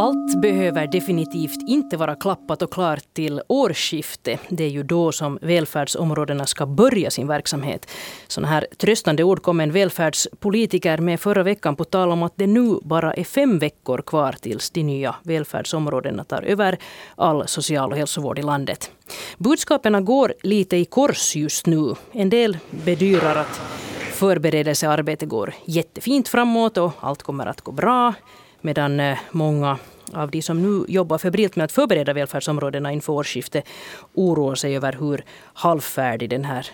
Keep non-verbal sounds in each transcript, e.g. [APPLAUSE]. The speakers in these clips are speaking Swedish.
Allt behöver definitivt inte vara klappat och klart till årsskifte. Det är ju då som välfärdsområdena ska börja sin verksamhet. Sådana här tröstande ord kom en välfärdspolitiker med förra veckan på tal om att det nu bara är fem veckor kvar tills de nya välfärdsområdena tar över all social och hälsovård i landet. Budskapen går lite i kors just nu. En del bedyrar att förberedelsearbetet går jättefint framåt och allt kommer att gå bra. Medan eh, många av de som nu jobbar febrilt med att förbereda välfärdsområdena inför årsskiftet oroar sig över hur halvfärdig den här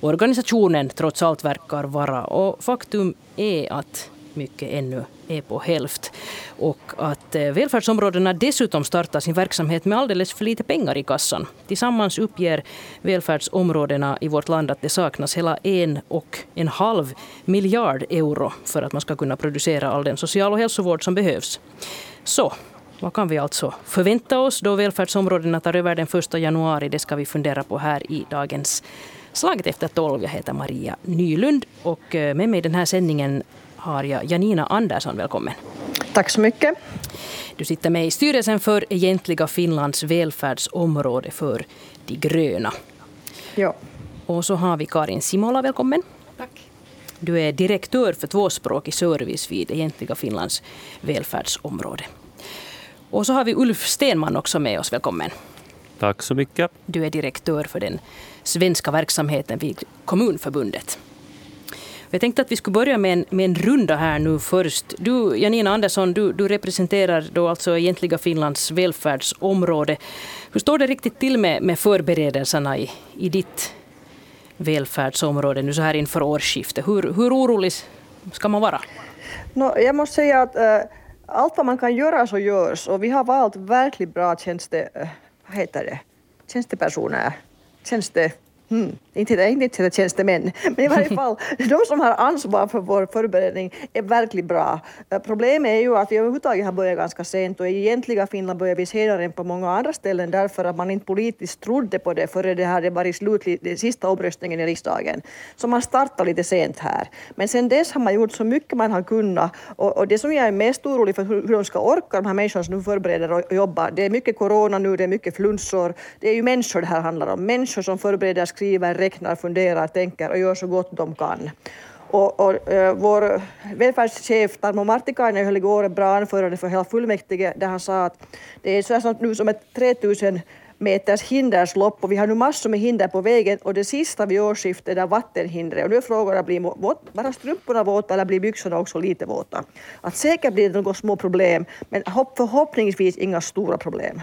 organisationen trots allt verkar vara. Och faktum är att mycket ännu är på hälft. Och att eh, välfärdsområdena dessutom startar sin verksamhet med alldeles för lite pengar i kassan. Tillsammans uppger välfärdsområdena i vårt land att det saknas hela en och en halv miljard euro för att man ska kunna producera all den social och hälsovård som behövs. Så vad kan vi alltså förvänta oss då välfärdsområdena tar över den 1 januari? Det ska vi fundera på här i dagens Slaget efter tolv. Jag heter Maria Nylund och eh, med mig i den här sändningen har jag Janina Andersson. Välkommen. Tack så mycket. Du sitter med i styrelsen för Egentliga Finlands välfärdsområde för De gröna. Ja. Och så har vi Karin Simola. Välkommen. Tack. Du är direktör för tvåspråkig service vid Egentliga Finlands välfärdsområde. Och så har vi Ulf Stenman också med oss. Välkommen. Tack så mycket. Du är direktör för den svenska verksamheten vid Kommunförbundet. Jag tänkte att vi skulle börja med en, med en runda här nu först. Du, Janina Andersson, du, du representerar då alltså egentliga Finlands välfärdsområde. Hur står det riktigt till med, med förberedelserna i, i ditt välfärdsområde nu så här inför årsskiftet? Hur, hur orolig ska man vara? No, jag måste säga att äh, allt vad man kan göra så görs och vi har valt verkligt bra tjänste, äh, vad heter det? tjänstepersoner, tjänste Hmm. Inte, inte, tjänstemän, men i varje [LAUGHS] fall de som har ansvar för vår förberedning är verkligen bra. Eh, problemet är ju att vi överhuvudtaget har börjat ganska sent och i egentliga Finland börjar vi senare än på många andra ställen därför att man inte politiskt trodde på det före det hade varit slutlig, den sista omröstningen i riksdagen. Så man startade lite sent här. Men sen dess har man gjort så mycket man har kunnat och, och det som jag är mest orolig för hur, hur de ska orka, de här människorna som nu förbereder och jobbar. Det är mycket corona nu, det är mycket flunsor. Det är ju människor det här handlar om. Människor som förbereder skriver, räknar, funderar, tänker och gör så gott de kan. Och, och äh, vår välfärdschef Tarmo Martikainen höll igår ett bra anförande för hela fullmäktige där han sa att det är så nu som ett 3000 meters hinderslopp och vi har nu massor med hinder på vägen och det sista vid årsskiftet är vattenhindret och nu är frågan blir bara strumporna våta eller blir byxorna också lite våta? Att säkert blir det några små problem men förhoppningsvis inga stora problem.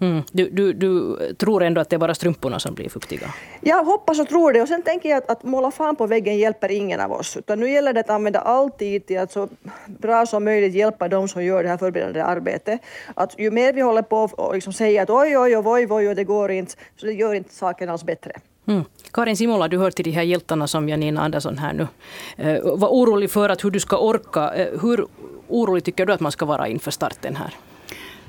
Mm. Du, du, du, tror ändå att det är bara strumporna som blir fuktiga? Jag hoppas och tror det. Och sen tänker jag att, att måla fan på väggen hjälper ingen av oss. Utan nu gäller det att använda all tid till att så bra som möjligt hjälpa de som gör det här förberedande arbetet. Att ju mer vi håller på och liksom säger att oj, oj, oj, oj, oj, det går inte, så det gör inte saken alls bättre. Mm. Karin Simola, du hör till de här hjältarna som Janina Andersson här nu eh, var orolig för att hur du ska orka. Eh, hur orolig tycker du att man ska vara inför starten här?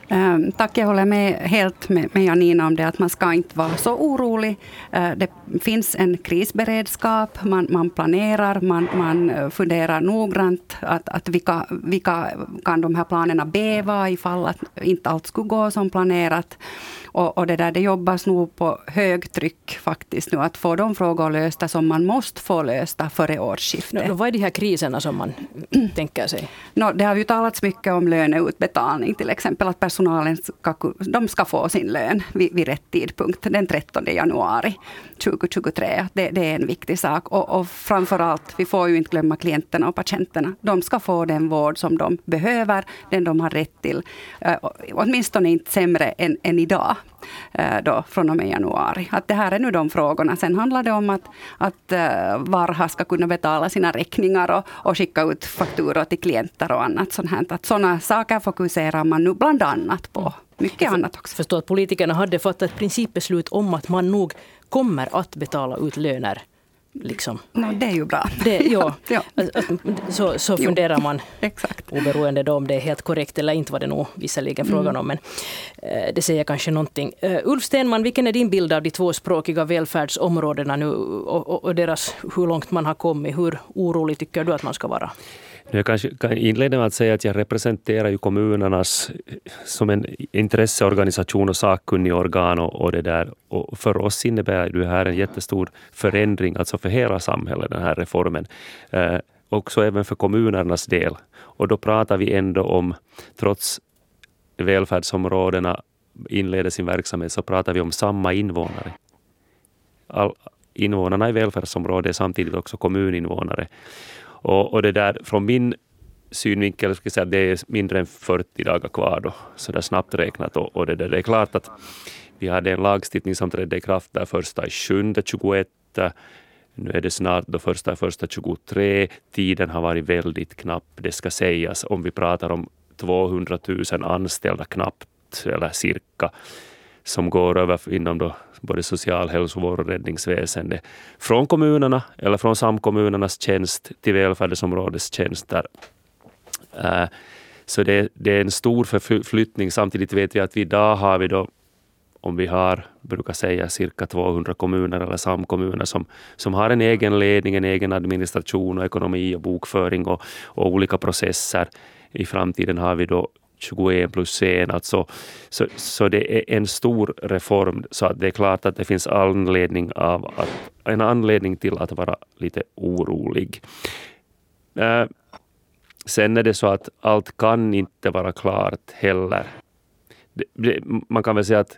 Ehm, tack, jag håller med helt med, med Janina om det att man ska inte vara så orolig. Eh, det finns en krisberedskap, man, man planerar, man, man eh, funderar noggrant att, att vilka, vilka kan de här planerna beva ifall att inte allt skulle gå som planerat. Och, och, det där det jobbas nog på högtryck faktiskt nu att få de frågor lösta som man måste få lösta före årsskiftet. No, vad är de här kriserna som man [CLEARS THROAT] tänker sig? No, det har ju talats mycket om löneutbetalning till exempel. Att personalen ska, de ska få sin lön vid, vid rätt tidpunkt den 13 januari 2023. Det, det är en viktig sak. Och, och framförallt, vi får ju inte glömma klienterna och patienterna. De ska få den vård som de behöver, den de har rätt till. Åtminstone inte sämre än, än idag. Eh, då, från och med januari. Att det här är nu de frågorna. Sen handlar det om att, att uh, Varha ska kunna betala sina räkningar och, och skicka ut fakturor till klienter och annat sånt här. Att sådana saker fokuserar man nu bland annat på. Mycket annat också. Jag förstår att politikerna hade fattat ett principbeslut om att man nog kommer att betala ut löner Liksom. No, det är ju bra. Det, ja, [LAUGHS] ja. Så, så funderar man, [LAUGHS] Exakt. oberoende då om det är helt korrekt eller inte, var det nog visserligen mm. frågan om. Men eh, det säger kanske någonting. Uh, Ulf Stenman, vilken är din bild av de tvåspråkiga välfärdsområdena nu och, och, och deras, hur långt man har kommit? Hur orolig tycker du att man ska vara? Jag kanske kan inleda med att säga att jag representerar ju kommunernas eh, som en intresseorganisation och sakkunnig organ och, och det där. Och för oss innebär det här en jättestor förändring, alltså för hela samhället, den här reformen. Eh, också även för kommunernas del. Och då pratar vi ändå om, trots välfärdsområdena inleder sin verksamhet, så pratar vi om samma invånare. All, invånarna i välfärdsområdet är samtidigt också kommuninvånare. Och, och det där, från min synvinkel ska jag säga det är mindre än 40 dagar kvar då, så där snabbt räknat. Och, och det, där, det är klart att vi hade en lagstiftning som trädde i kraft där första i sjunde 21. Nu är det snart då första i första 23. Tiden har varit väldigt knapp, det ska sägas, om vi pratar om 200 000 anställda knappt, eller cirka som går över inom då både social hälsovård och räddningsväsende från kommunerna eller från samkommunernas tjänst till välfärdsområdets tjänster. Uh, så det, det, är en stor förflyttning. Samtidigt vet vi att vi idag har vi då, om vi har, brukar säga cirka 200 kommuner eller samkommuner som, som har en egen ledning, en egen administration och ekonomi och bokföring och, och olika processer. I framtiden har vi då 21 plus 1. Alltså, så, så det är en stor reform. Så att det är klart att det finns anledning, av att, en anledning till att vara lite orolig. Äh, sen är det så att allt kan inte vara klart heller. Det, det, man kan väl säga att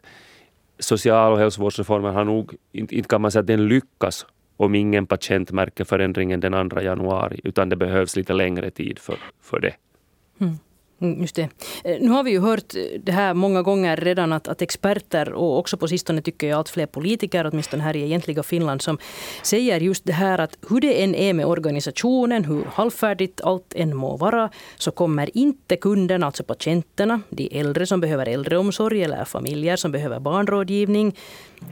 social och hälsovårdsreformen har nog, inte, inte kan man säga att den lyckas om ingen patient märker förändringen den 2 januari, utan det behövs lite längre tid för, för det. Mm. Mm, just det. Eh, nu har vi ju hört det här många gånger redan att, att experter och också på sistone tycker jag allt fler politiker, åtminstone här i egentliga Finland, som säger just det här att hur det än är med organisationen, hur halvfärdigt allt än må vara, så kommer inte kunderna, alltså patienterna, de äldre som behöver äldreomsorg eller familjer som behöver barnrådgivning,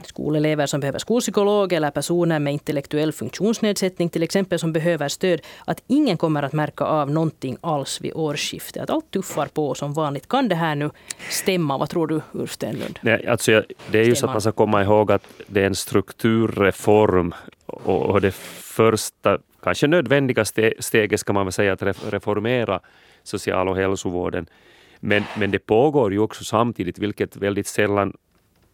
skolelever som behöver skolpsykolog eller personer med intellektuell funktionsnedsättning till exempel som behöver stöd, att ingen kommer att märka av någonting alls vid årsskiftet. Att allt tuffar på som vanligt. Kan det här nu stämma? Vad tror du, Ulf Stenlund? Nej, alltså det är ju så att man ska komma ihåg att det är en strukturreform och, det första, kanske nödvändiga steget ska man väl säga, att reformera social och hälsovården. Men, men det pågår ju också samtidigt, vilket väldigt sällan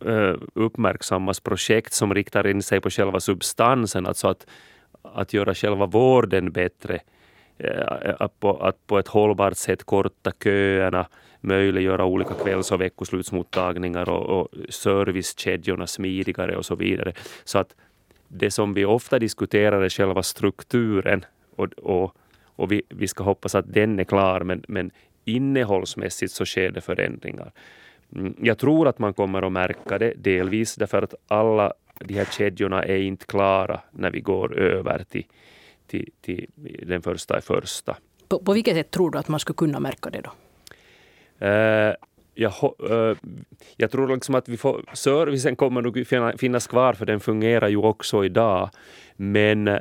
Eh, uppmärksammas projekt som riktar in sig på själva substansen, alltså att, att göra själva vården bättre. Eh, att på, att på ett hållbart sätt korta köerna, möjliggöra olika kvälls och veckoslutsmottagningar och, och servicekedjorna smidigare och så vidare. Så att det som vi ofta diskuterar är själva strukturen och, och, och vi, vi ska hoppas att den är klar men, men innehållsmässigt så sker det förändringar. Mm, jag tror att man kommer att märka det delvis därför att alla de här kedjorna är inte klara när vi går över till, till, till den första i första. På, på vilket sätt tror du att man skulle kunna märka det då? Uh, jag, uh, jag tror liksom att vi får, servicen kommer nog finnas kvar för den fungerar ju också idag. Men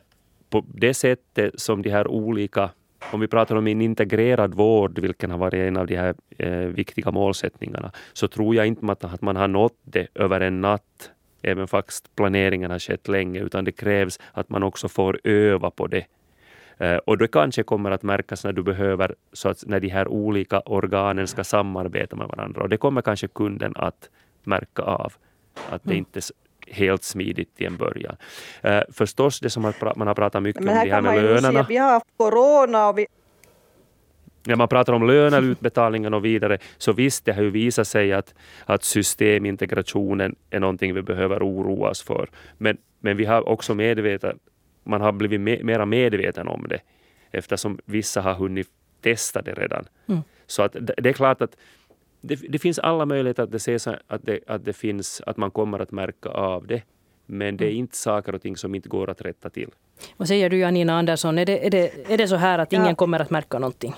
på det sättet som de här olika om vi pratar om en integrerad vård, vilken har varit en av de här eh, viktiga målsättningarna, så tror jag inte att man har nått det över en natt, även fast planeringen har skett länge, utan det krävs att man också får öva på det. Eh, och det kanske kommer att märkas när du behöver, så att när de här olika organen ska samarbeta med varandra. Och det kommer kanske kunden att märka av. Att det mm. inte helt smidigt i en början. Uh, förstås det som man har pratat mycket om, det här med lönerna. vi har haft corona och vi när man pratar om löneutbetalningen och vidare, så visst, det har ju visat sig att, att systemintegrationen är någonting vi behöver oroa oss för. Men, men vi har också medvetet, man har blivit me, mera medveten om det, eftersom vissa har hunnit testa det redan. Mm. Så att det är klart att det, det, finns alla möjligheter att det, ses, att, det, att det finns, att man kommer att märka av det. Men det är mm. inte saker och ting som inte går att rätta till. Vad säger du Janina Andersson, är det, är det, är det så här att ingen ja. kommer att märka någonting?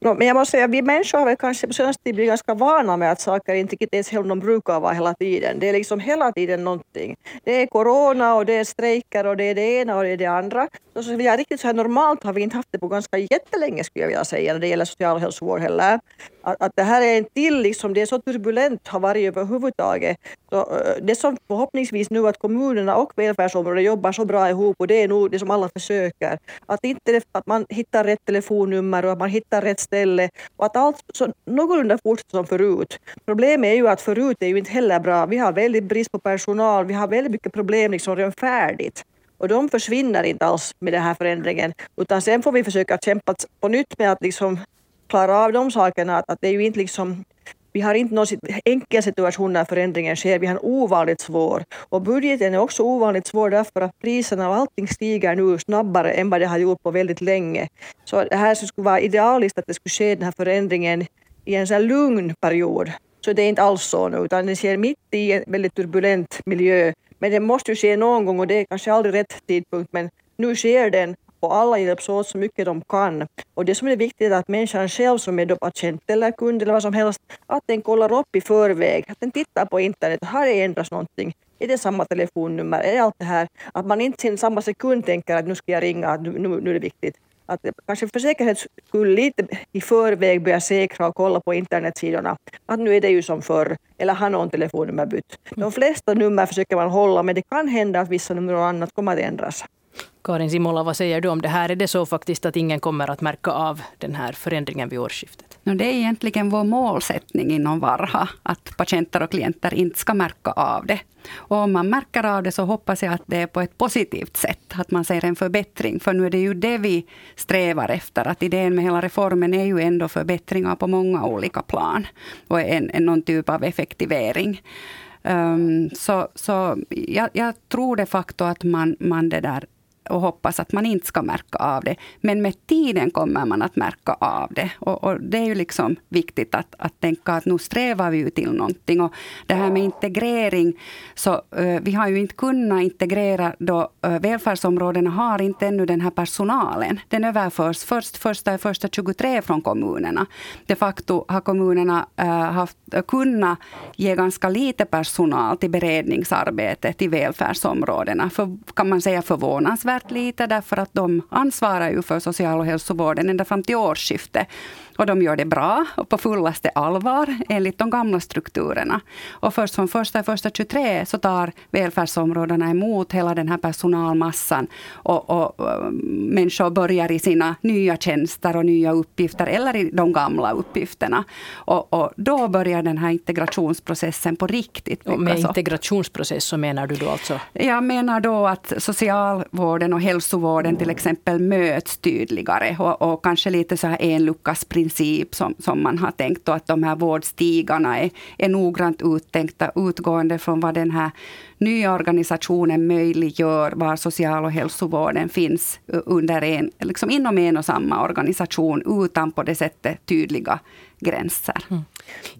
No, men jag måste säga, vi människor har väl kanske på senaste tiden blivit ganska vana med att saker inte är som de brukar vara hela tiden. Det är liksom hela tiden någonting. Det är corona och det är strejker och det är det ena och det är det andra. Så, så jag riktigt så här normalt har vi inte haft det på ganska jättelänge skulle jag vilja säga när det gäller socialhälsovård heller. Att, att det här är en till, liksom, det är så turbulent har varit överhuvudtaget. Så, det som förhoppningsvis nu att kommunerna och välfärdsområdet jobbar så bra ihop och det är nog det som alla försöker. Att, inte, att man hittar rätt telefonnummer och att man hittar rätt ställe och att allt så någorlunda fortsätter som förut. Problemet är ju att förut är ju inte heller bra. Vi har väldigt brist på personal, vi har väldigt mycket problem liksom redan färdigt. Och de försvinner inte alls med den här förändringen, utan sen får vi försöka kämpa på nytt med att liksom klara av de sakerna. Att, att det är ju inte liksom vi har inte någon enkel situation när förändringen sker, vi har en ovanligt svår. Och budgeten är också ovanligt svår därför att priserna och allting stiger nu snabbare än vad det har gjort på väldigt länge. Så det här skulle vara idealiskt att det skulle ske den här förändringen i en sån lugn period. Så det är inte alls så nu, utan det sker mitt i en väldigt turbulent miljö. Men det måste ju ske någon gång och det är kanske aldrig rätt tidpunkt, men nu sker den och alla hjälps åt så mycket de kan. Och det som är viktigt är att människan själv som är patient eller kund eller vad som helst, att den kollar upp i förväg, att den tittar på internet, har det ändrats någonting? Är det samma telefonnummer? Är det allt det här? Att man inte i samma sekund tänker att nu ska jag ringa, nu, nu, nu är det viktigt. Att kanske för säkerhets skull lite i förväg börja säkra och kolla på internetsidorna. Att nu är det ju som förr, eller har någon telefonnummer bytt. De flesta nummer försöker man hålla, men det kan hända att vissa nummer och annat kommer att ändras. Karin Simola, vad säger du om det här? Är det så faktiskt att ingen kommer att märka av den här förändringen vid årsskiftet? No, det är egentligen vår målsättning inom Varha, att patienter och klienter inte ska märka av det. Och om man märker av det så hoppas jag att det är på ett positivt sätt, att man ser en förbättring. För nu är det ju det vi strävar efter. Att idén med hela reformen är ju ändå förbättringar på många olika plan. Och en, en någon typ av effektivering. Um, så så jag, jag, tror de facto att man, man det där och hoppas att man inte ska märka av det. Men med tiden kommer man att märka av det. Och, och det är ju liksom viktigt att, att tänka att nu strävar vi ju till någonting. Och det här med integrering, så uh, vi har ju inte kunnat integrera då uh, välfärdsområdena har inte ännu den här personalen. Den överförs först första, första 23 från kommunerna. De facto har kommunerna uh, haft, kunnat ge ganska lite personal till beredningsarbetet i välfärdsområdena. För, kan man säga förvånansvärt primärt lite därför att de ansvarar ju för social och hälsovården ända fram till årsskiftet. Och de gör det bra och på fullaste allvar enligt de gamla strukturerna. Och först från första första 23 så tar välfärdsområdena emot hela den här personalmassan. Och, och, och människor börjar i sina nya tjänster och nya uppgifter eller i de gamla uppgifterna. Och, och då börjar den här integrationsprocessen på riktigt. Och med integrationsprocess så menar du då alltså? Jag menar då att socialvården och hälsovården till exempel möts tydligare och, och kanske lite så här enluckasprincip princip som, som man har tänkt och att de här vårdstigarna är, är noggrant uttänkta utgående från vad den här nya organisationen möjliggör, var social och hälsovården finns under en, liksom inom en och samma organisation utan på det sättet tydliga gränser. Mm.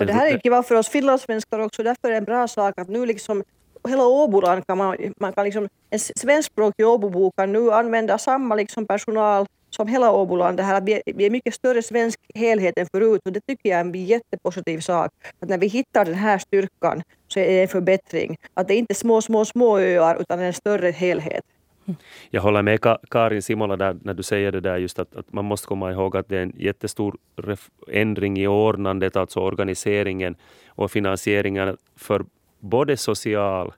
Och det här är ju för oss finlandssvenskar också, därför är det en bra sak att nu liksom hela Åboland kan man, man kan liksom, en svenskspråkig Åbobo kan nu använda samma liksom personal som hela Åboland, det här att vi är, vi är mycket större svensk helhet än förut och det tycker jag är en jättepositiv sak. Att när vi hittar den här styrkan så är det en förbättring. Att det är inte små, små, små öar utan en större helhet. Jag håller med Karin Simola där när du säger det där just att, att, man måste komma ihåg att det är en jättestor ändring i ordnandet, alltså organiseringen och finansieringen för både social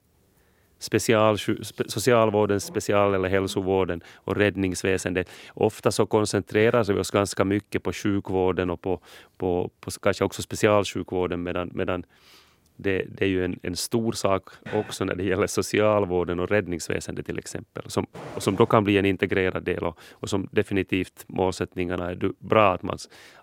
special, socialvården, special eller hälsovården och räddningsväsendet. Ofta så koncentrerar vi oss ganska mycket på sjukvården och på, på, på kanske också specialsjukvården medan, medan det, det, är ju en, en, stor sak också när det gäller socialvården och räddningsväsendet till exempel. Som, som då kan bli en integrerad del och, och som definitivt målsättningarna är bra att, man,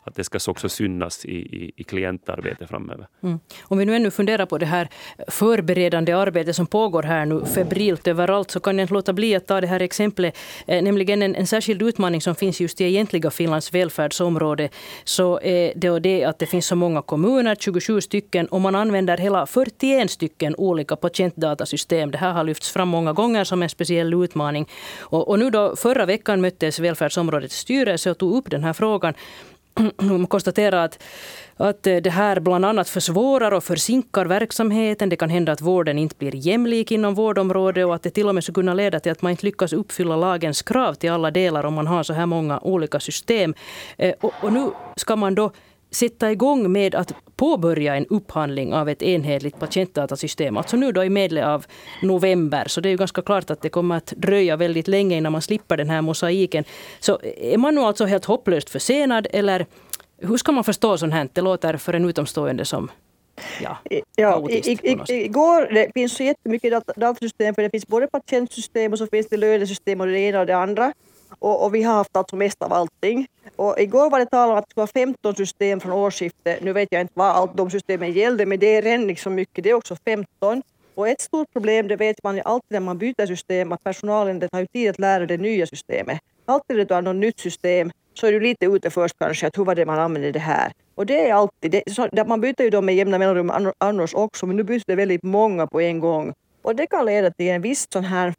att det ska också synas i, i, i klientarbetet framöver. Mm. Om vi nu ännu funderar på det här förberedande arbetet som pågår här nu febrilt överallt så kan jag inte låta bli att ta det här exemplet. Eh, nämligen en, en särskild utmaning som finns just i egentliga Finlands välfärdsområde. Så eh, är det, det att det finns så många kommuner, 27 stycken, och man använder hela 41 stycken olika patientdatasystem. Det här har lyfts fram många gånger som en speciell utmaning. Och, och nu då, förra veckan möttes välfärdsområdets styrelse och tog upp den här frågan man konstaterar att, att det här bland annat försvårar och försinkar verksamheten. Det kan hända att vården inte blir jämlik inom vårdområdet och att det till och med skulle kunna leda till att man inte lyckas uppfylla lagens krav till alla delar om man har så här många olika system. Eh, och, och nu ska man då sätta igång med att påbörja en upphandling av ett enhetligt patientdatasystem. Alltså nu då i medel av november. Så det är ju ganska klart att det kommer att dröja väldigt länge innan man slipper den här mosaiken. Så är man nu alltså helt hopplöst försenad eller hur ska man förstå sånt här? Det låter för en utomstående som Ja, ja i, i, igår, det finns så jättemycket datasystem, för det finns både patientsystem och så finns det lönesystem och det ena och det andra. Och, och, vi har haft alltså mest av allting. Och igår var det tal om att det skulle vara 15 system från årsskiftet. Nu vet jag inte vad allt de systemen gällde, men det är redan liksom mycket. Det är också 15. Och ett stort problem, det vet man ju alltid när man byter system, att personalen det tar ju tid att lära det nya systemet. Alltid när du har något nytt system så är du lite ute först kanske, att hur var det man använde det här? Och det är alltid, det, så, man byter ju dem med jämna mellanrum annars också, men nu byts det väldigt många på en gång. Och det kan leda till en viss sån här,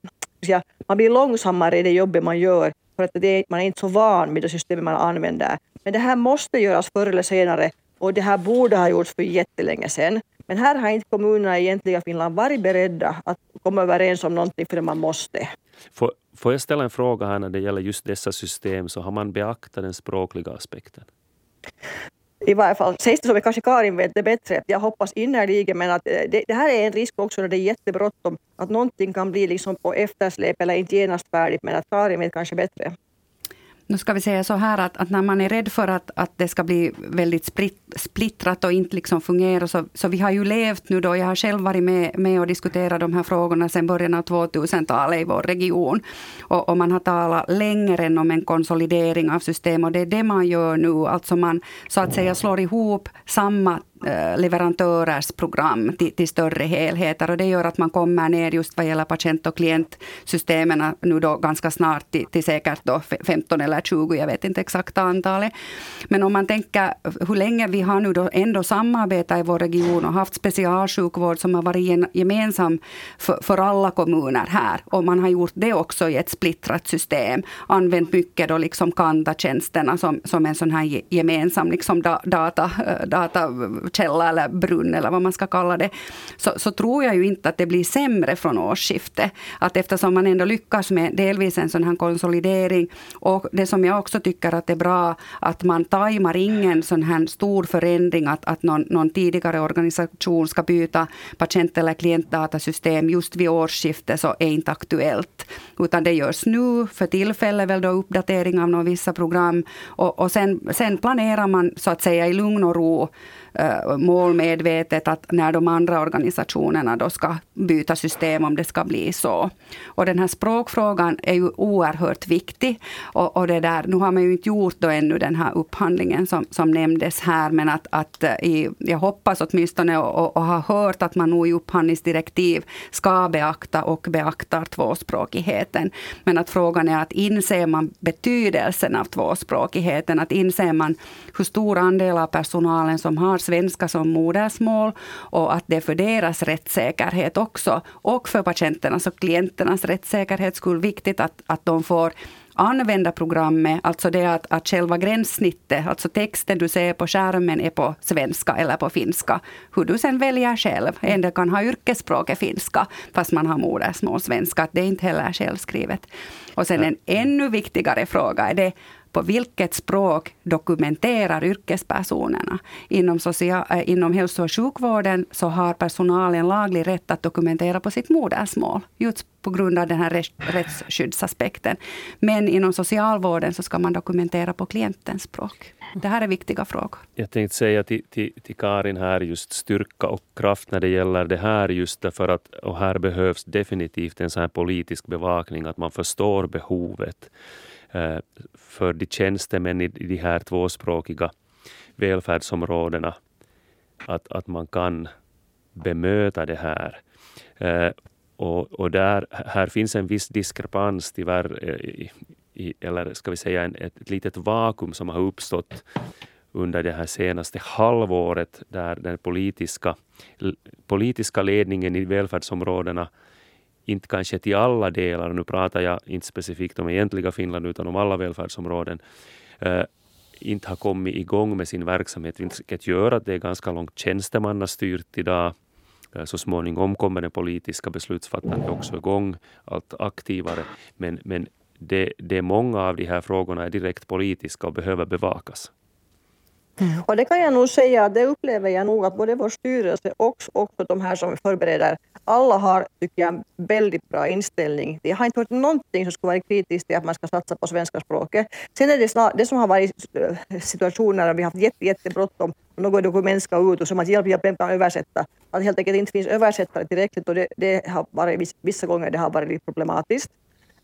man blir långsammare i det jobbet man gör för att det, man är inte så van med det systemet man använder. Men det här måste göras förr eller senare och det här borde ha gjorts för jättelänge sedan. Men här har inte kommunerna i egentliga Finland varit beredda att komma överens om någonting för man måste. Får, får jag ställa en fråga här när det gäller just dessa system, så har man beaktat den språkliga aspekten? I varje fall sägs det som kanske Karin vet det bättre. Jag hoppas innerligen men att eh, det, det, här är en risk också när det är jättebråttom. Att någonting kan bli liksom på eftersläp eller inte genast färdigt men att Karin vet kanske bättre. Nu ska vi säga så här att, att när man är rädd för att, att det ska bli väldigt spritt, splittrat och inte liksom fungera, så, så vi har ju levt nu då, jag har själv varit med, med och diskuterat de här frågorna sedan början av 2000-talet i vår region. Och, och, man har talat längre än om en konsolidering av system och det är det man gör nu. Alltså man så att säga slår ihop samma Eh, leverantörers program till, till, större helheter. Och det gör att man kommer ner just vad gäller patient och klientsystemen nu då ganska snart till, till säkert då 15 eller 20, jag vet inte exakta antalet. Men om man tänker hur länge vi har nu då ändå samarbetat i vår region och haft specialsjukvård som har varit gemensam för, för alla kommuner här. Och man har gjort det också i ett splittrat system. Använt mycket då liksom Kanta-tjänsterna som, som en sån här gemensam liksom data, eh, data källa eller brunn eller vad man ska kalla det, så, så, tror jag ju inte att det blir sämre från årsskiftet. Att eftersom man ändå lyckas med delvis en sån här konsolidering och det som jag också tycker att det är bra att man tajmar ingen sån här stor förändring att, att någon, någon tidigare organisation ska byta patient eller klientdatasystem just vid årsskiftet så är inte aktuellt. Utan det görs nu för tillfället väl då uppdatering av några vissa program och, och sen, sen planerar man så att säga i lugn och ro Eh, målmedvetet att när de andra organisationerna då ska byta system, om det ska bli så. Och den här språkfrågan är ju oerhört viktig. Och, och det där, nu har man ju inte gjort då ännu den här upphandlingen som, som nämndes här, men att, att eh, i, jag hoppas åtminstone och, och, och har hört att man nog i upphandlingsdirektiv ska beakta och beaktar tvåspråkigheten. Men att frågan är att inser man betydelsen av tvåspråkigheten? Att inser man hur stor andel av personalen som har svenska som modersmål och att det är för deras rättssäkerhet också och för patienternas och klienternas rättssäkerhet skull viktigt att, att de får använda programmet, alltså det att, att själva gränssnittet, alltså texten du ser på skärmen är på svenska eller på finska. Hur du sen väljer själv. En del kan ha yrkesspråket finska, fast man har modersmål svenska. Det är inte heller självskrivet. Och sen en ännu viktigare fråga är det på vilket språk dokumenterar yrkespersonerna. Inom, social, eh, inom hälso och sjukvården så har personalen laglig rätt att dokumentera på sitt modersmål. Just på grund av den här rättsskyddsaspekten. Men inom socialvården så ska man dokumentera på klientens språk. Det här är viktiga frågor. Jag tänkte säga till, till, till Karin här just styrka och kraft när det gäller det här just därför att och här behövs definitivt en sån här politisk bevakning att man förstår behovet. Eh, för de tjänstemän i de här tvåspråkiga välfärdsområdena att, att man kan bemöta det här. Eh, och, och där, här finns en viss diskrepans tyvärr, eh, i, eller ska vi säga en, ett, ett litet vakuum som har uppstått under det här senaste halvåret där den politiska, politiska ledningen i välfärdsområdena inte kanske till alla delar, nu pratar jag inte specifikt om egentliga Finland utan om alla välfärdsområden, eh, inte har kommit igång med sin verksamhet, vilket gör att det är ganska långt tjänstemannastyrt idag. Eh, så småningom kommer det politiska beslutsfattandet också igång allt aktivare. Men, men det, det många av de här frågorna är direkt politiska och behöver bevakas. Mm. Och det kan jag nog säga, det upplever jag nog att både vår styrelse och också de här som förbereder, alla har, tycker jag, väldigt bra inställning. Jag har inte hört någonting som skulle vara kritiskt till att man ska satsa på svenska språket. Sen är det, snar, det som har varit eh, situationer där vi har haft jätte, jättebråttom och något dokument ska ut och som att hjälp, hjälp, hjälp, översätta. Att helt enkelt inte finns översättare tillräckligt och det, det har varit, vissa gånger det har varit lite problematiskt.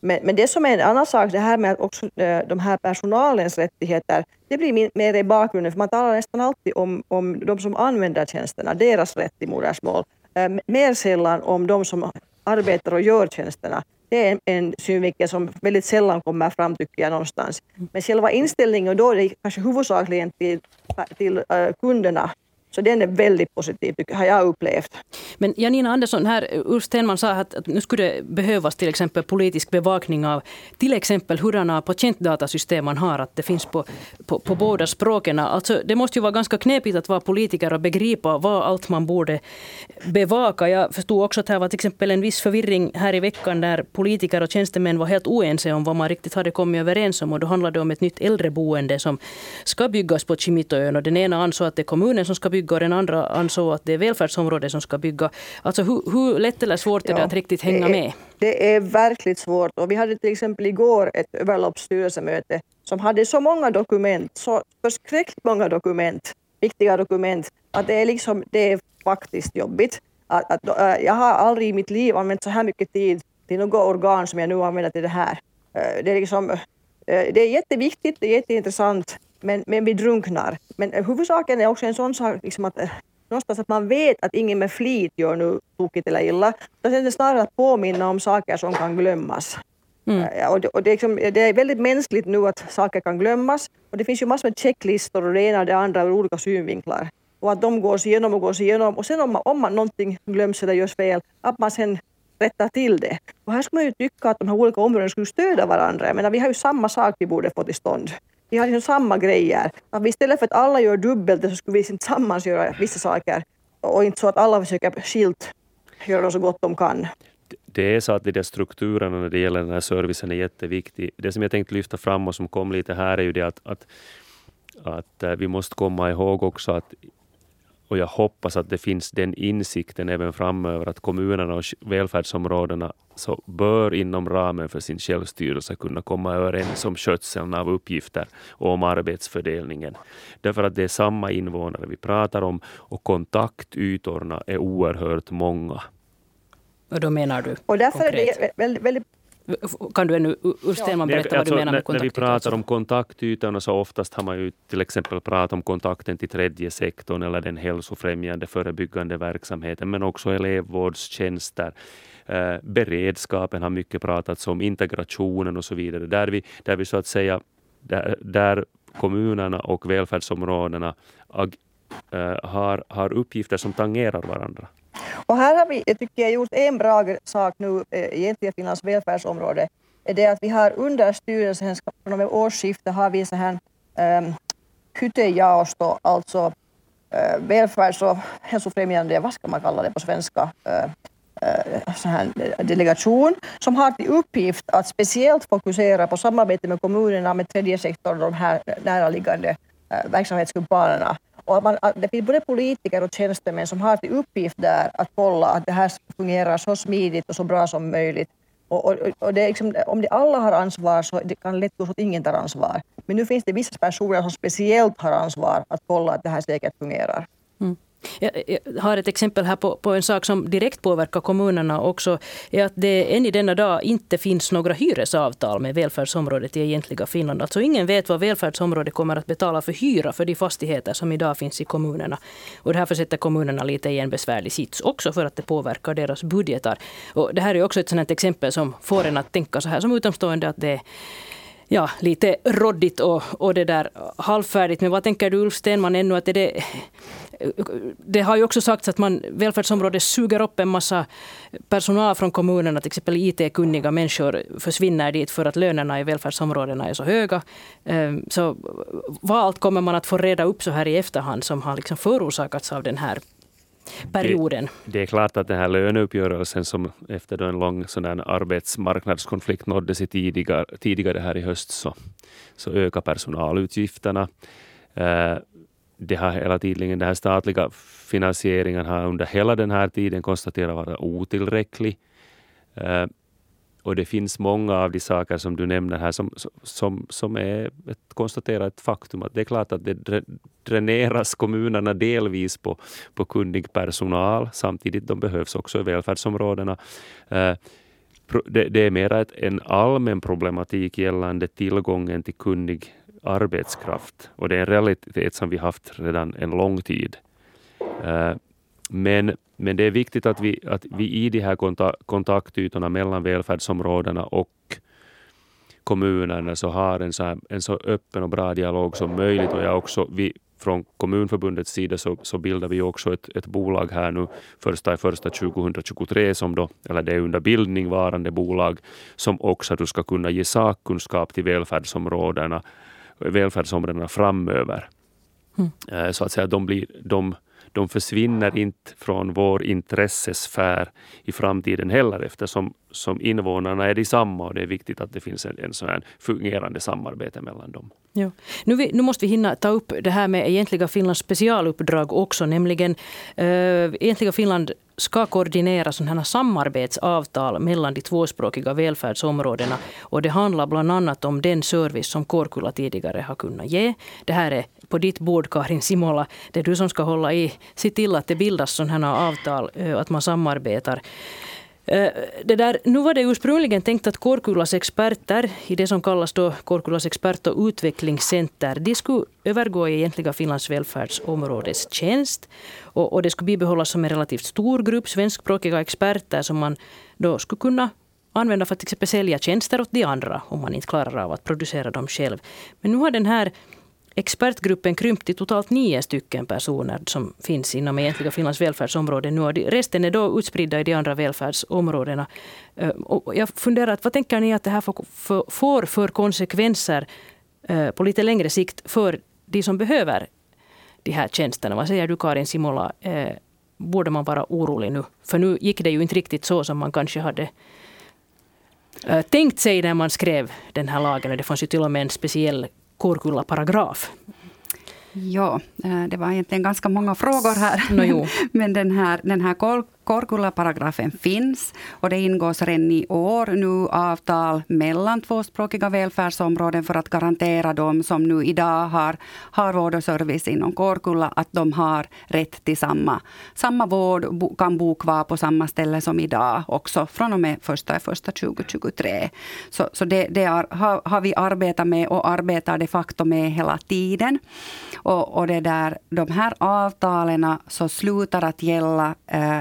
Men, men det som är en annan sak, det här med också eh, de här personalens rättigheter, det blir mer i bakgrunden, för man talar nästan alltid om, om de som använder tjänsterna, deras rätt till modersmål. Eh, mer sällan om de som arbetar och gör tjänsterna. Det är en synvinkel som väldigt sällan kommer fram tycker jag någonstans. Men själva inställningen då är kanske huvudsakligen till, till eh, kunderna så den är väldigt positiv, har jag upplevt. Men Janina Andersson, här, Ulf Stenman sa att, nu skulle det behövas till exempel politisk bevakning av till exempel hurdana patientdatasystem man har, att det finns på, på, på båda språken. Alltså, det måste ju vara ganska knepigt att vara politiker och begripa vad allt man borde bevaka. Jag förstod också att det var till exempel en viss förvirring här i veckan där politiker och tjänstemän var helt oense om vad man riktigt hade kommit överens om. Och då handlade det om ett nytt äldreboende som ska byggas på Kimitoön. Och den ena ansåg att det är kommunen som ska bygga bygga och den andra ansåg att det är välfärdsområdet som ska bygga. Alltså hur, hur lätt eller svårt är det att riktigt hänga det är, med? Det är verkligt svårt. Och vi hade till exempel igår ett överloppsstyrelsemöte som hade så många dokument, så förskräckligt många dokument, viktiga dokument, att det är, liksom, det är faktiskt jobbigt. Att, att, äh, jag har aldrig i mitt liv använt så här mycket tid till något organ som jag nu använder till det här. Äh, det är, liksom, äh, det är jätteviktigt, det är jätteintressant, men, men vi drunknar. Men huvudsaken är också en sån sak liksom att eh, någonstans att man vet att ingen med flit gör nu tokigt eller illa. Är det snarare att påminna om saker som kan glömmas. Mm. Och, det, och det, är liksom, det, är väldigt mänskligt nu att saker kan glömmas. Och det finns ju massor med checklistor och det ena och det andra ur olika synvinklar. Och att de gås igenom och gås igenom. Och sen om, man, om man någonting glöms eller görs fel, att man sen rättar till det. Och här skulle man ju tycka att de här olika områdena skulle stödja varandra. Jag menar, vi har ju samma sak vi borde få till stånd vi har liksom samma grejer. Att istället för att alla gör dubbelt så skulle vi tillsammans göra vissa saker och inte så att alla försöker skilt göra så gott de kan. Det är så att de där strukturerna när det gäller den här servicen är jätteviktig. Det som jag tänkte lyfta fram och som kom lite här är ju det att, att, att vi måste komma ihåg också att och jag hoppas att det finns den insikten även framöver att kommunerna och välfärdsområdena så bör inom ramen för sin självstyrelse kunna komma överens om skötseln av uppgifter och om arbetsfördelningen. Därför att det är samma invånare vi pratar om och kontaktytorna är oerhört många. Och då menar du Och därför konkret. är det väldigt, väldigt kan du ännu, Stenman, berätta ja. vad du menar med kontaktytor? När vi pratar om kontaktytorna så oftast har man ju till exempel pratat om kontakten till tredje sektorn eller den hälsofrämjande förebyggande verksamheten, men också elevvårdstjänster. Eh, beredskapen har mycket pratats om, integrationen och så vidare. Där vi, där vi så att säga, där, där kommunerna och välfärdsområdena ag, eh, har, har uppgifter som tangerar varandra. Och här har vi, jag tycker jag, gjort en bra sak nu eh, egentligen Finlands välfärdsområde. Är det att vi har under styrelsen, från och med årsskiftet har vi så här ehm, um, hytejaosto, alltså uh, välfärds och hälsofrämjande, vad ska man kalla det på svenska, uh, så här delegation som har till uppgift att speciellt fokusera på samarbete med kommunerna, med tredje sektorn och de här näraliggande verksamhetskumpanerna och man, ah, det finns både politiker och tjänstemän som har till uppgift där att kolla att det här fungerar så smidigt och så bra som möjligt. Och, och, och det liksom, om de alla har ansvar så det kan lätt gå så att ingen tar ansvar. Men nu finns det vissa personer som speciellt har ansvar att kolla att det här säkert fungerar. Mm. Jag har ett exempel här på, på en sak som direkt påverkar kommunerna också. är att det än i denna dag inte finns några hyresavtal med välfärdsområdet i egentliga Finland. Alltså ingen vet vad välfärdsområdet kommer att betala för hyra för de fastigheter som idag finns i kommunerna. Och det här försätter kommunerna lite i en besvärlig sits också för att det påverkar deras budgetar. Och det här är också ett sådant exempel som får en att tänka så här som utomstående att det ja, lite råddigt och, och det där halvfärdigt. Men vad tänker du Ulf Stenman ännu att är det det har ju också sagts att man, välfärdsområdet suger upp en massa personal från kommunerna, till exempel IT-kunniga människor försvinner dit för att lönerna i välfärdsområdena är så höga. Ehm, så vad allt kommer man att få reda upp så här i efterhand som har liksom förorsakats av den här perioden. Det, det, är klart att den här löneuppgörelsen som efter en lång sån arbetsmarknadskonflikt nåddes i tidigare, tidigare här i höst så, så ökar personalutgifterna. Eh, det har hela tiden, den här statliga finansieringen har under hela den här tiden konstaterat vara otillräcklig. Eh, och det finns många av de saker som du nämner här som, som, som är ett konstaterat faktum. att Det är klart att det dräneras kommunerna delvis på, på kunnig personal. Samtidigt de behövs också i välfärdsområdena. Eh, det, det är mer en allmän problematik gällande tillgången till kunnig arbetskraft. Och det är en realitet som vi haft redan en lång tid. Eh, men, men det är viktigt att vi, att vi i de här kontaktytorna mellan välfärdsområdena och kommunerna så har en så, här, en så öppen och bra dialog som möjligt. Och jag också, vi, från Kommunförbundets sida så, så bildar vi också ett, ett bolag här nu första i första 2023 som då, eller det är under bildning varande bolag som också du ska kunna ge sakkunskap till välfärdsområdena, välfärdsområdena framöver. Mm. Så att säga, de, blir, de, de försvinner inte från vår intressesfär i framtiden heller eftersom som invånarna är detsamma och det är viktigt att det finns en, en sån här fungerande samarbete mellan dem. Ja. Nu, vi, nu, måste vi hinna ta upp det här med Egentliga Finlands specialuppdrag också, nämligen äh, Egentliga Finland ska koordinera sådana samarbetsavtal mellan de tvåspråkiga välfärdsområdena. Och det handlar bland annat om den service som Kårkulla tidigare har kunnat ge. Det här är på ditt bord, Karin Simola. Det är du som ska hålla i. Se till att det bildas sådana avtal, eh, att man samarbetar. Eh, det där, nu var det ursprungligen tänkt att Kårkullas experter i det som kallas då Kårkullas expert och utvecklingscenter, de skulle övergå i egentliga Finlands välfärdsområdes tjänst. Och, och det skulle bibehållas som en relativt stor grupp svenskspråkiga experter som man då skulle kunna använda för att till exempel sälja tjänster åt de andra om man inte klarar av att producera dem själv. Men nu har den här expertgruppen krympt till totalt nio stycken personer som finns inom egentliga Finlands välfärdsområde nu. resten är då utspridda i de andra välfärdsområdena. Ehm, och jag funderar, vad tänker ni att det här får för konsekvenser eh, på lite längre sikt för de som behöver de här tjänsterna? Vad säger du Karin Simola? Eh, borde man vara orolig nu? För nu gick det ju inte riktigt så som man kanske hade eh, tänkt sig när man skrev den här lagen. Det fanns ju till och med en speciell Kårkulla-paragraf. Ja, eh, det var egentligen ganska många frågor här. No, [LAUGHS] Men den här, den här Korkula-paragrafen finns och det ingås redan i år nu avtal mellan tvåspråkiga välfärdsområden för att garantera dem som nu idag har, har vård och service inom Korkulla att de har rätt till samma, samma vård, kan bo kvar på samma ställe som idag också från och med 1 första 2023. Så, så det, det är, har, har, vi arbetat med och arbetar de facto med hela tiden. Och, och det där, de här avtalen så slutar att gälla eh,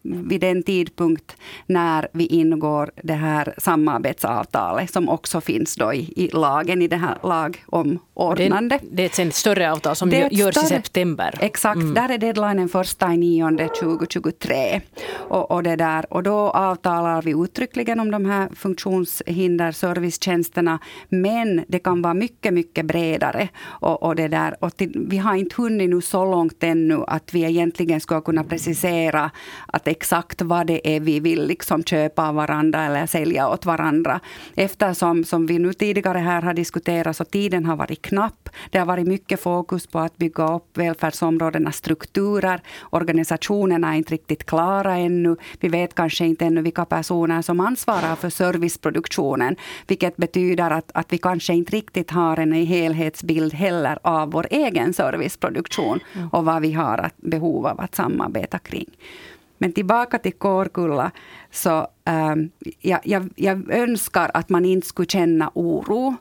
vid den tidpunkt när vi ingår det här samarbetsavtalet som också finns då i, i lagen, i det här lagomordnande. Det, det är ett större avtal som görs större, i september. Exakt, mm. där är deadlinen första i nionde 2023. Och, och, det där, och då avtalar vi uttryckligen om de här funktionshinder servicetjänsterna. Men det kan vara mycket, mycket bredare. Och, och det där, och till, vi har inte hunnit nu så långt ännu att vi egentligen ska kunna precisera att exakt vad det är vi vill liksom köpa av varandra eller sälja åt varandra. Eftersom, som vi nu tidigare här har diskuterat, så tiden har varit knapp. Det har varit mycket fokus på att bygga upp välfärdsområdenas strukturer. Organisationerna är inte riktigt klara ännu. Vi vet kanske inte ännu vilka personer som ansvarar för serviceproduktionen. Vilket betyder att, att vi kanske inte riktigt har en helhetsbild heller av vår egen serviceproduktion mm. och vad vi har behov av att samarbeta kring. Men tillbaka till Kårkulla, så ähm, um, jag, jag, jag, önskar att man inte skulle känna oro.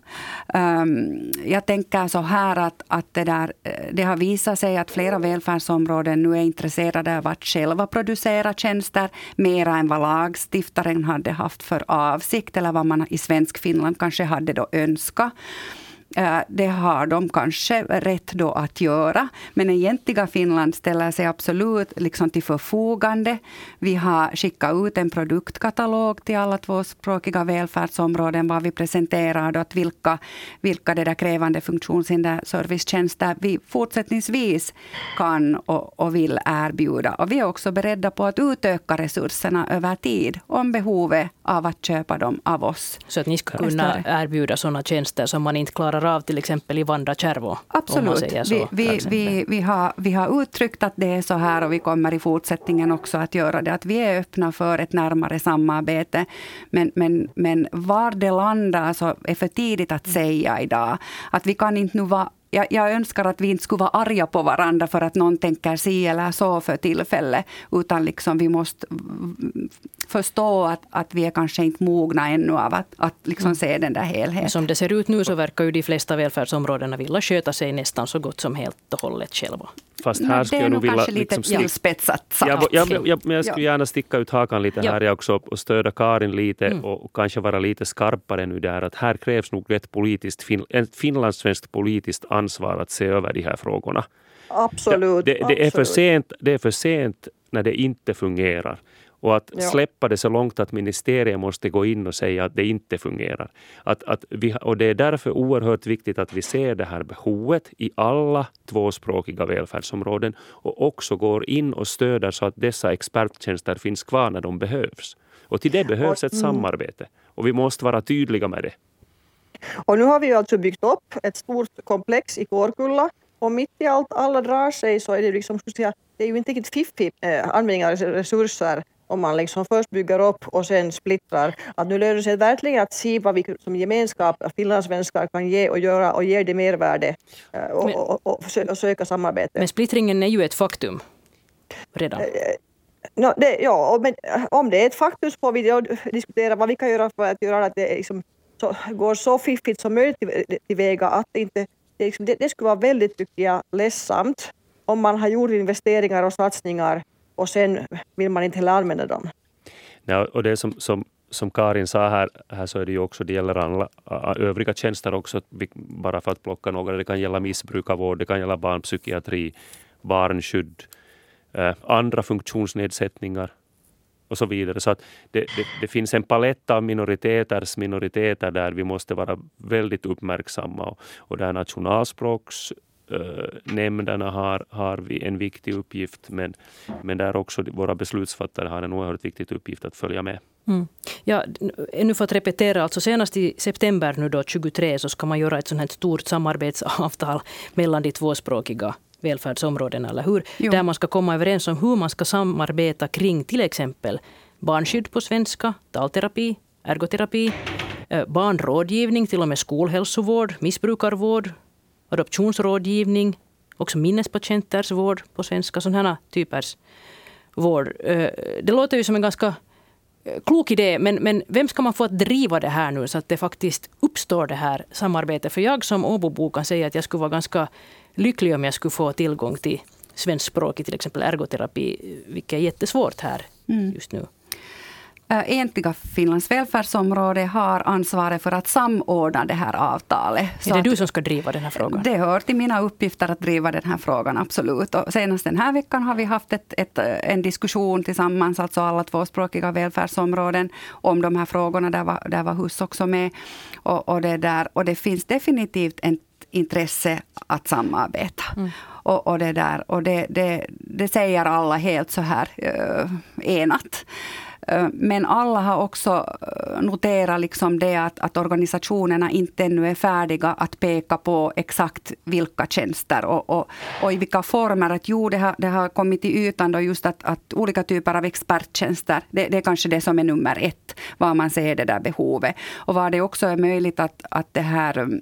Um, jag tänker så här att, att det, där, äh, det har visat sig att flera välfärdsområden nu är intresserade av att själva producera tjänster mera än vad lagstiftaren hade haft för avsikt eller vad man i svensk Finland kanske hade då önskat. Eh, det har de kanske rätt då att göra. Men egentliga Finland ställer sig absolut liksom till förfogande. Vi har skickat ut en produktkatalog till alla tvåspråkiga välfärdsområden var vi presenterar att vilka, vilka det där krävande funktionshinder servicetjänster vi fortsättningsvis kan och, och vill erbjuda. Och vi är också beredda på att utöka resurserna över tid om behovet av att köpa dem av oss. Så att ni ska kunna erbjuda sådana tjänster som man inte klarar av till exempel i Vandra-Kärvo? Absolut. Vi, vi, vi, vi, har, vi har uttryckt att det är så här och vi kommer i fortsättningen också att göra det. Att vi är öppna för ett närmare samarbete. Men, men, men var det landar så är för tidigt att säga idag. Att vi kan inte nu vara jag, jag, önskar att vi inte skulle vara arga på varandra för att någon tänker si eller så för tillfället. Utan liksom vi måste förstå att, att vi är kanske inte mogna ännu av att, att liksom mm. se den där helheten. Som det ser ut nu så verkar ju de flesta välfärdsområdena vilja sköta sig nästan så gott som helt och hållet själva. Fast här skulle jag nog vilja... kanske lite liksom tillspetsat sagt. Ja, jag, jag, men jag skulle gärna sticka ut hakan lite här ja. också och stödja Karin lite mm. och kanske vara lite skarpare nu där att här krävs nog ett, politiskt, ett finlandssvenskt politiskt ansvar att se över de här frågorna. Absolut. Det, det, det, är för sent, det är för sent när det inte fungerar. Och att ja. släppa det så långt att ministeriet måste gå in och säga att det inte fungerar. Att, att vi, och det är därför oerhört viktigt att vi ser det här behovet i alla tvåspråkiga välfärdsområden och också går in och stöder så att dessa experttjänster finns kvar när de behövs. Och till det behövs ett mm. samarbete och vi måste vara tydliga med det. Och nu har vi alltså byggt upp ett stort komplex i Kårkulla och mitt i allt alla drar sig så är det liksom, det är ju inte riktigt fiffig eh, användning av resurser om man liksom först bygger upp och sen splittrar. Att nu lönar det sig verkligen att se vad vi som gemenskap, finlandssvenskar, kan ge och göra och ge det mervärde eh, och, men, och, och, och, söka samarbete. Men splittringen är ju ett faktum redan. Eh, no, det, ja, men om det är ett faktum så får vi diskutera vad vi kan göra för att göra att det liksom så, går så fiffigt som möjligt tillväga att inte det, liksom, det, det skulle vara väldigt, tycker jag, ledsamt om man har gjort investeringar och satsningar och sen vill man inte heller använda dem. Ja, och det som, som, som Karin sa här, här så är det ju också, det gäller alla övriga tjänster också, bara för att plocka några. Det kan gälla missbrukarvård, det kan gälla barnpsykiatri, barnskydd, eh, andra funktionsnedsättningar och så vidare. Så att det, det, det, finns en palett av minoriteters minoriteter där vi måste vara väldigt uppmärksamma. Och, och där nationalspråks nämnderna har, har vi en viktig uppgift men, men där också våra beslutsfattare har en oerhört viktig uppgift att följa med. Mm. Ja, nu för att repetera, alltså senast i september nu då, 23 så ska man göra ett sånt här stort samarbetsavtal [LAUGHS] mellan de tvåspråkiga välfärdsområdena, eller hur? Jo. Där man ska komma överens om hur man ska samarbeta kring till exempel barnskydd på svenska, talterapi, ergoterapi, eh, barnrådgivning, till och med skolhälsovård, missbrukarvård, adoptionsrådgivning, också minnespatienters vård på svenska, sådana typers vård. Eh, det låter ju som en ganska eh, klok idé, men, men vem ska man få att driva det här nu så att det faktiskt uppstår det här samarbetet? För jag som Åbobo kan säga att jag skulle vara ganska lycklig om jag skulle få tillgång till svenskspråkig till exempel ergoterapi, vilket är jättesvårt här mm. just nu. Egentliga Finlands välfärdsområde har ansvaret för att samordna det här avtalet. Är det du som ska driva den här frågan? Det hör till mina uppgifter att driva den här frågan, absolut. Och senast den här veckan har vi haft ett, ett, en diskussion tillsammans, alltså alla tvåspråkiga välfärdsområden, om de här frågorna. Där var, där var HUS också med. Och, och, det där, och det finns definitivt ett intresse att samarbeta. Mm. Och, och, det, där, och det, det, det säger alla helt så här uh, enat. Eh, men alla har också eh, noterat liksom det att, att organisationerna inte ännu är färdiga att peka på exakt vilka tjänster och, och, och i vilka former. Att jo, det har, det har kommit till ytan då just att, att olika typer av experttjänster, det, det, är kanske det som är nummer ett, var man ser det där behovet. Och var det också är möjligt att, att det här mm,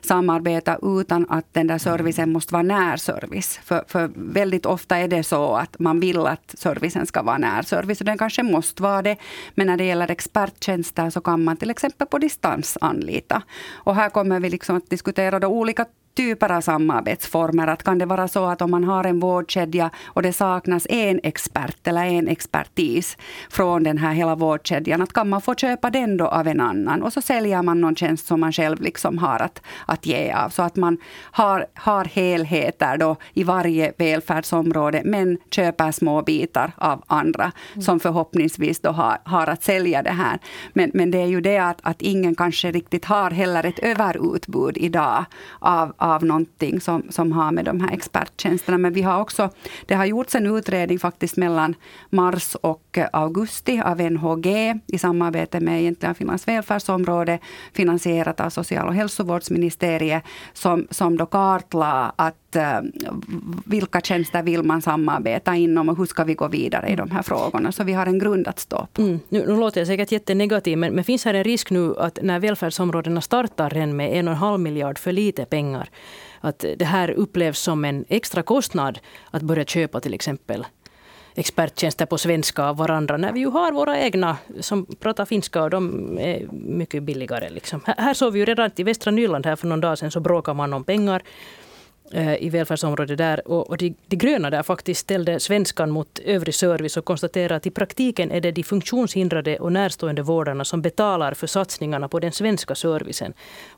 samarbeta utan att den där servicen måste vara närservice. För, för väldigt ofta är det så att man vill att servicen ska vara närservice och den kanske måste vara det. Men när det gäller experttjänster så kan man till exempel på distans anlita. Och här kommer vi liksom att diskutera då olika typer av samarbetsformer. Att kan det vara så att om man har en vårdkedja och det saknas en expert eller en expertis från den här hela vårdkedjan, att kan man få köpa den då av en annan och så säljer man någon tjänst som man själv liksom har att, att ge av. Så att man har, har helheter då i varje välfärdsområde men köper små bitar av andra mm. som förhoppningsvis då har, har att sälja det här. Men, men det är ju det att, att ingen kanske riktigt har heller ett överutbud idag av, av någonting som, som har med de här experttjänsterna. Men vi har också, det har gjorts en utredning faktiskt mellan mars och augusti av NHG i samarbete med egentligen Finlands välfärdsområde, finansierat av social och hälsovårdsministeriet, som, som då kartlade att Eh, vilka tjänster vill man samarbeta inom och hur ska vi gå vidare i de här frågorna. Så vi har en grund att stå på. Mm. Nu, nu låter jag säkert jättenegativ, men, men finns här en risk nu att när välfärdsområdena startar redan med en och en halv miljard för lite pengar, att det här upplevs som en extra kostnad att börja köpa till exempel experttjänster på svenska av varandra när vi ju har våra egna som pratar finska och de är mycket billigare. Liksom. Här såg vi ju redan i västra Nyland här för någon dag sedan så bråkar man om pengar i välfärdsområdet där. Och, och de, de gröna där faktiskt ställde svenskan mot övrig service och konstaterade att i praktiken är det de funktionshindrade och närstående vårdarna som betalar för satsningarna på den svenska servicen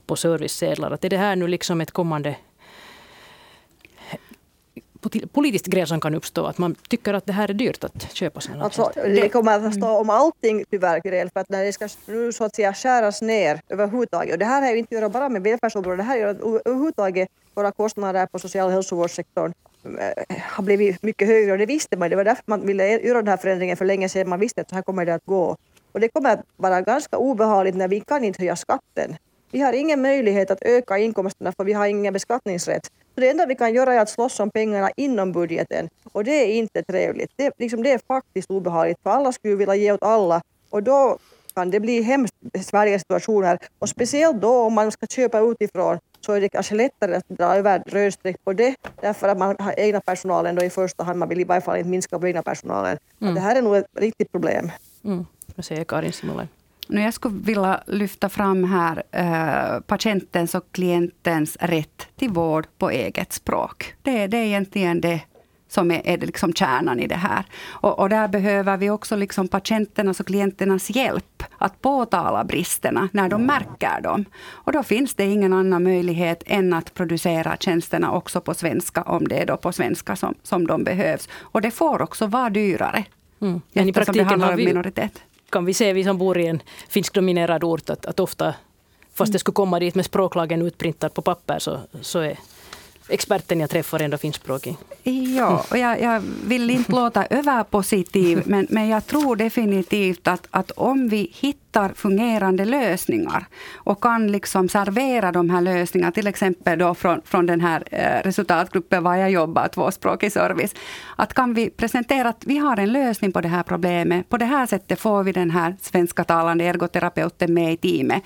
på servicesedlar. Att är det här nu liksom ett kommande politiskt gräl som kan uppstå, att man tycker att det här är dyrt att köpa sina alltså, Det kommer att stå om allting tyvärr gräl, för att när det ska nu så att säga skäras ner överhuvudtaget, och det här har ju inte att göra bara med välfärdsområdet, det här att överhuvudtaget våra kostnader på social och hälsovårdssektorn eh, har blivit mycket högre och det visste man. Det var därför man ville göra den här förändringen för länge sedan. Man visste att så här kommer det att gå. Och det kommer att vara ganska obehagligt när vi kan inte höja skatten. Vi har ingen möjlighet att öka inkomsterna för vi har ingen beskattningsrätt. Så det enda vi kan göra är att slåss om pengarna inom budgeten och det är inte trevligt. Det, liksom, det är faktiskt obehagligt för alla skulle vilja ge åt alla och då kan det bli hemskt svåra situationer och speciellt då om man ska köpa utifrån så är det kanske lättare att dra över rödstreck på det därför att man har egna personalen då i första hand. Man vill i varje fall inte minska på egna personalen. Mm. Det här är nog ett riktigt problem. Mm. Vad säger Karin Simonen? Nu jag skulle vilja lyfta fram här eh, patientens och klientens rätt till vård på eget språk. Det, det är egentligen det som är, är liksom kärnan i det här. Och, och, där behöver vi också liksom patienternas och klienternas hjälp att påtala bristerna när de märker dem. Och då finns det ingen annan möjlighet än att producera tjänsterna också på svenska, om det är då på svenska som, som de behövs. Och det får också vara dyrare. Mm. Men i praktiken har vi, minoritet kan vi se, vi som bor i en finskdominerad ort, att, att ofta, fast det skulle komma dit med språklagen utprintad på papper, så, så är experten jag träffar ändå finskspråkig. Ja, och jag, jag, vill inte låta överpositiv, [LAUGHS] men, men jag tror definitivt att, att om vi hittar fungerande lösningar och kan liksom servera de här lösningarna, till exempel då från, från den här eh, resultatgruppen var jag jobbar, tvåspråkig service, att kan vi presentera att vi har en lösning på det här problemet, på det här sättet får vi den här svenska talande ergoterapeuten med i teamet,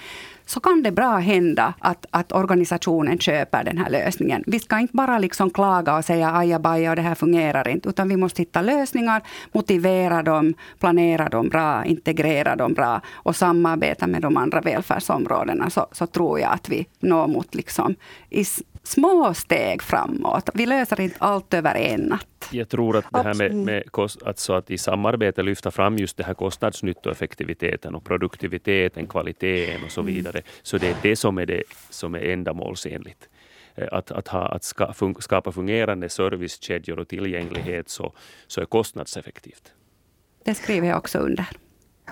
så kan det bra hända att, att organisationen köper den här lösningen. Vi ska inte bara liksom klaga och säga ajabaja och det här fungerar inte, utan vi måste hitta lösningar, motivera dem, planera dem bra, integrera dem bra och samarbeta med de andra välfärdsområdena, så, så tror jag att vi når mot liksom, i små steg framåt. Vi löser inte allt över en natt. Jag tror att det här med, med kost, alltså att i samarbete lyfta fram just det här kostnadsnyttoeffektiviteten och produktiviteten, kvaliteten och så mm. vidare. Så det är det som är, det, som är ändamålsenligt. Eh, att, att, ha, att ska, fun, skapa fungerande servicekedjor och tillgänglighet så, så är kostnadseffektivt. Det skriver jag också under.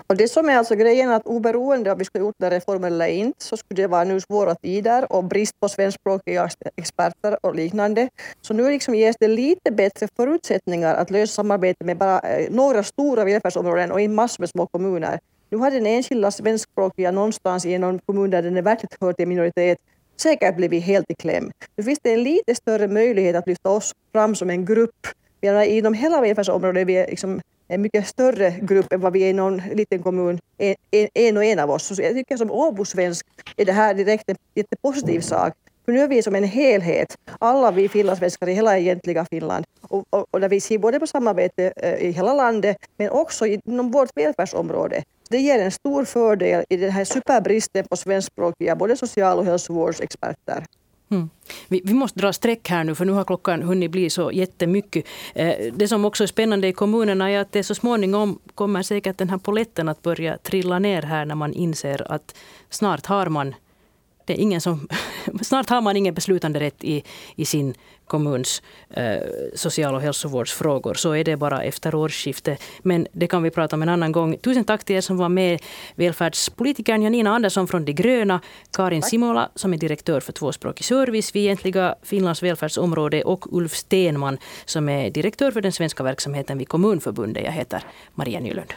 Och det som är alltså grejen att oberoende om vi skulle gjort den reformen eller inte så skulle det vara nu svåra tider och brist på svenskspråkiga experter och liknande. Så nu liksom ges det lite bättre förutsättningar att lösa samarbete med bara eh, några stora välfärdsområden och i massor med små kommuner. Nu har den enskilda svenskspråkiga någonstans i någon kommun där den är verkligt hör till minoritet säkert blivit helt i kläm. Nu finns det en lite större möjlighet att lyfta oss fram som en grupp. Inom hela välfärdsområdet vi är liksom en mycket större grupp än vad vi är i någon liten kommun, en, en och en av oss. Så jag tycker som Åbosvensk är det här direkt en jättepositiv sak. För nu är vi som en helhet, alla vi finlandssvenskar i hela egentliga Finland. Och, och, och där vi ser både på samarbete eh, i hela landet men också inom vårt välfärdsområde. Det ger en stor fördel i den här superbristen på svenskspråkiga både social och hälsovårdsexperter. Mm. Vi, vi, måste dra streck här nu för nu har klockan hunnit bli så jättemycket. Eh, det som också är spännande i kommunerna är att det så småningom kommer säkert den här poletten att börja trilla ner här när man inser att snart har man det är ingen som, [LAUGHS] snart har man ingen beslutande rätt i, i sin kommuns eh, social och hälsovårdsfrågor. Så är det bara efter årsskiftet. Men det kan vi prata om en annan gång. Tusen tack till er som var med. Välfärdspolitikern Janina Andersson från De gröna, Karin Simola som är direktör för tvåspråkig service vid egentliga Finlands välfärdsområde och Ulf Stenman som är direktör för den svenska verksamheten vid Kommunförbundet. Jag heter Maria Nylund.